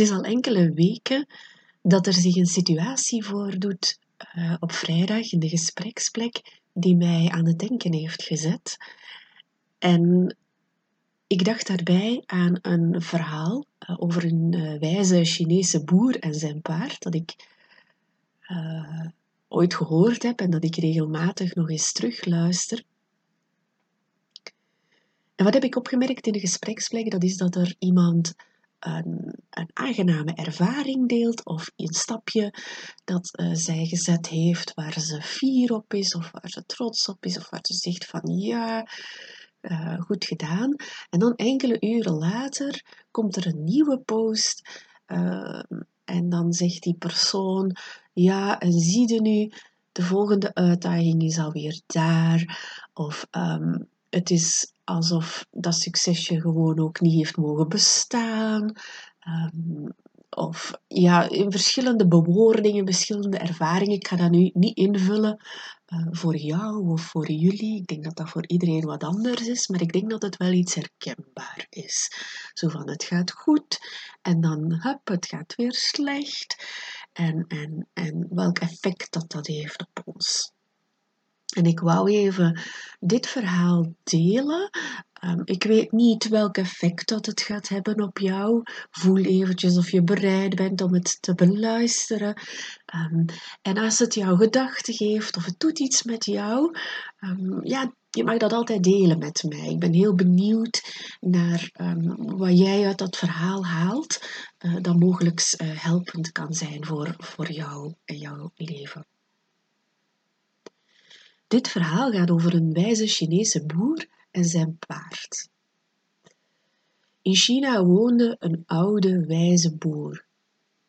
Het is al enkele weken dat er zich een situatie voordoet uh, op vrijdag in de gespreksplek die mij aan het denken heeft gezet. En ik dacht daarbij aan een verhaal uh, over een uh, wijze Chinese boer en zijn paard dat ik ooit gehoord heb en dat ik regelmatig nog eens terugluister. En wat heb ik opgemerkt in de gespreksplek? Dat is dat er iemand een, een aangename ervaring deelt of een stapje dat uh, zij gezet heeft waar ze fier op is of waar ze trots op is of waar ze zegt van ja, uh, goed gedaan. En dan enkele uren later komt er een nieuwe post uh, en dan zegt die persoon ja, en zie je nu, de volgende uitdaging is alweer daar. Of um, het is alsof dat succesje gewoon ook niet heeft mogen bestaan. Um, of ja, in verschillende bewoordingen, verschillende ervaringen. Ik ga dat nu niet invullen uh, voor jou of voor jullie. Ik denk dat dat voor iedereen wat anders is, maar ik denk dat het wel iets herkenbaar is. Zo van het gaat goed en dan hup, het gaat weer slecht. En, en, en welk effect dat dat heeft op ons. En ik wou even dit verhaal delen. Um, ik weet niet welk effect dat het gaat hebben op jou. Voel eventjes of je bereid bent om het te beluisteren. Um, en als het jou gedachten geeft of het doet iets met jou, um, ja, je mag dat altijd delen met mij. Ik ben heel benieuwd naar wat jij uit dat verhaal haalt, uh, dat mogelijk uh, helpend kan zijn voor, voor jou en jouw leven. Dit verhaal gaat over een wijze Chinese boer en zijn paard. In China woonde een oude wijze boer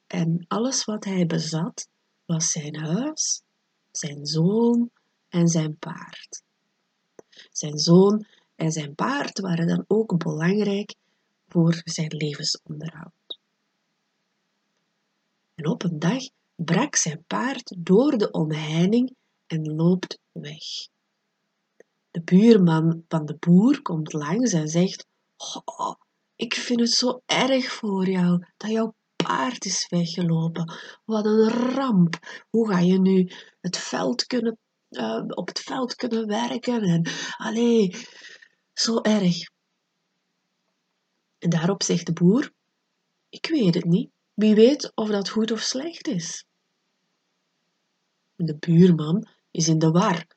en alles wat hij bezat was zijn huis, zijn zoon en zijn paard. Zijn zoon en zijn paard waren dan ook belangrijk voor zijn levensonderhoud. En op een dag brak zijn paard door de omheining en loopt weg. De buurman van de boer komt langs en zegt: Ik vind het zo erg voor jou dat jouw paard is weggelopen. Wat een ramp. Hoe ga je nu het veld kunnen, uh, op het veld kunnen werken? En allee, zo erg. En daarop zegt de boer: Ik weet het niet. Wie weet of dat goed of slecht is. De buurman is in de war.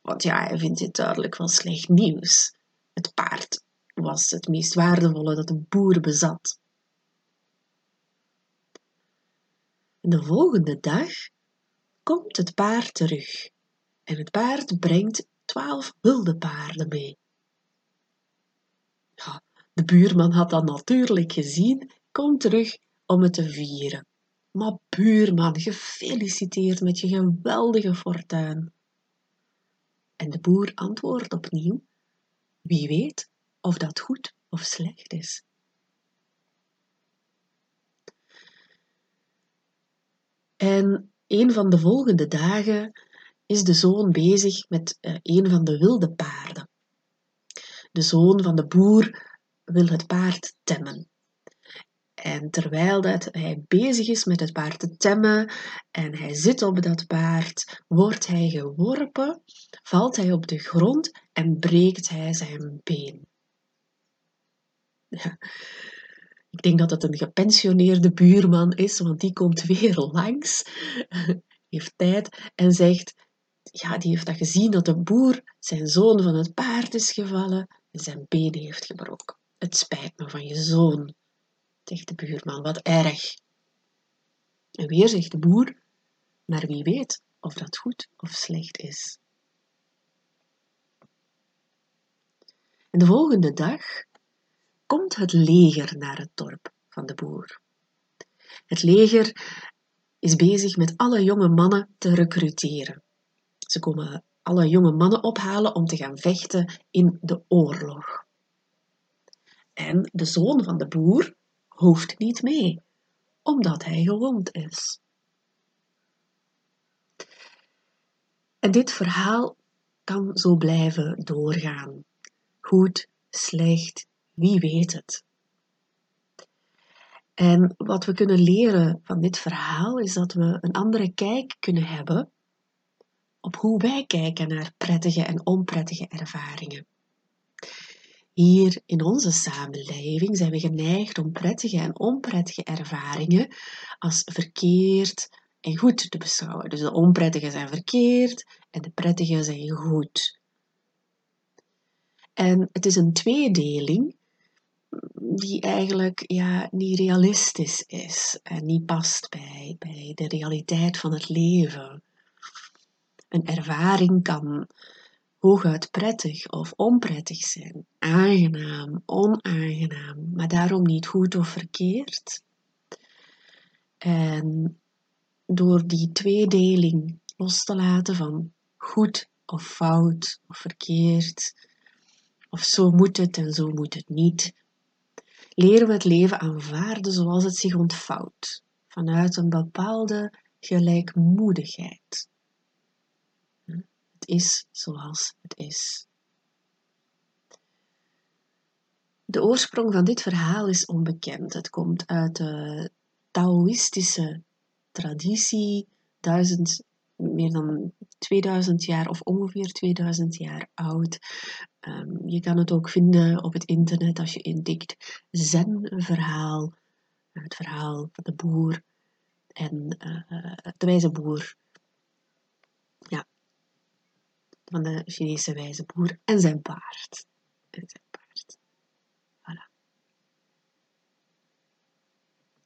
Want ja, hij vindt dit duidelijk wel slecht nieuws. Het paard was het meest waardevolle dat de boer bezat. De volgende dag komt het paard terug. En het paard brengt twaalf wilde paarden mee. Ja, de buurman had dat natuurlijk gezien, komt terug om het te vieren. Maar buurman, gefeliciteerd met je geweldige fortuin. En de boer antwoordt opnieuw: Wie weet of dat goed of slecht is. En een van de volgende dagen is de zoon bezig met uh, een van de wilde paarden. De zoon van de boer wil het paard temmen. En terwijl dat hij bezig is met het paard te temmen en hij zit op dat paard, wordt hij geworpen, valt hij op de grond en breekt hij zijn been. Ja. Ik denk dat het een gepensioneerde buurman is, want die komt weer langs, heeft tijd en zegt, ja, die heeft dat gezien dat de boer zijn zoon van het paard is gevallen en zijn been heeft gebroken. Het spijt me van je zoon zegt de buurman, wat erg. En weer zegt de boer, maar wie weet of dat goed of slecht is. En de volgende dag komt het leger naar het dorp van de boer. Het leger is bezig met alle jonge mannen te recruteren. Ze komen alle jonge mannen ophalen om te gaan vechten in de oorlog. En de zoon van de boer hoeft niet mee, omdat hij gewond is. En dit verhaal kan zo blijven doorgaan. Goed, slecht, wie weet het. En wat we kunnen leren van dit verhaal is dat we een andere kijk kunnen hebben op hoe wij kijken naar prettige en onprettige ervaringen. Hier in onze samenleving zijn we geneigd om prettige en onprettige ervaringen als verkeerd en goed te beschouwen. Dus de onprettige zijn verkeerd en de prettige zijn goed. En het is een tweedeling die eigenlijk ja, niet realistisch is en niet past bij, bij de realiteit van het leven. Een ervaring kan hooguit prettig of onprettig zijn, aangenaam, onaangenaam, maar daarom niet goed of verkeerd. En door die tweedeling los te laten van goed of fout of verkeerd, of zo moet het en zo moet het niet, leren we het leven aanvaarden zoals het zich ontvouwt, vanuit een bepaalde gelijkmoedigheid. Is zoals het is. De oorsprong van dit verhaal is onbekend. Het komt uit de Taoïstische traditie, duizend, meer dan 2000 jaar of ongeveer 2000 jaar oud. Um, je kan het ook vinden op het internet als je intikt Zen-verhaal, het verhaal van de boer en uh, de wijze boer. Ja, van de Chinese wijze boer en zijn paard.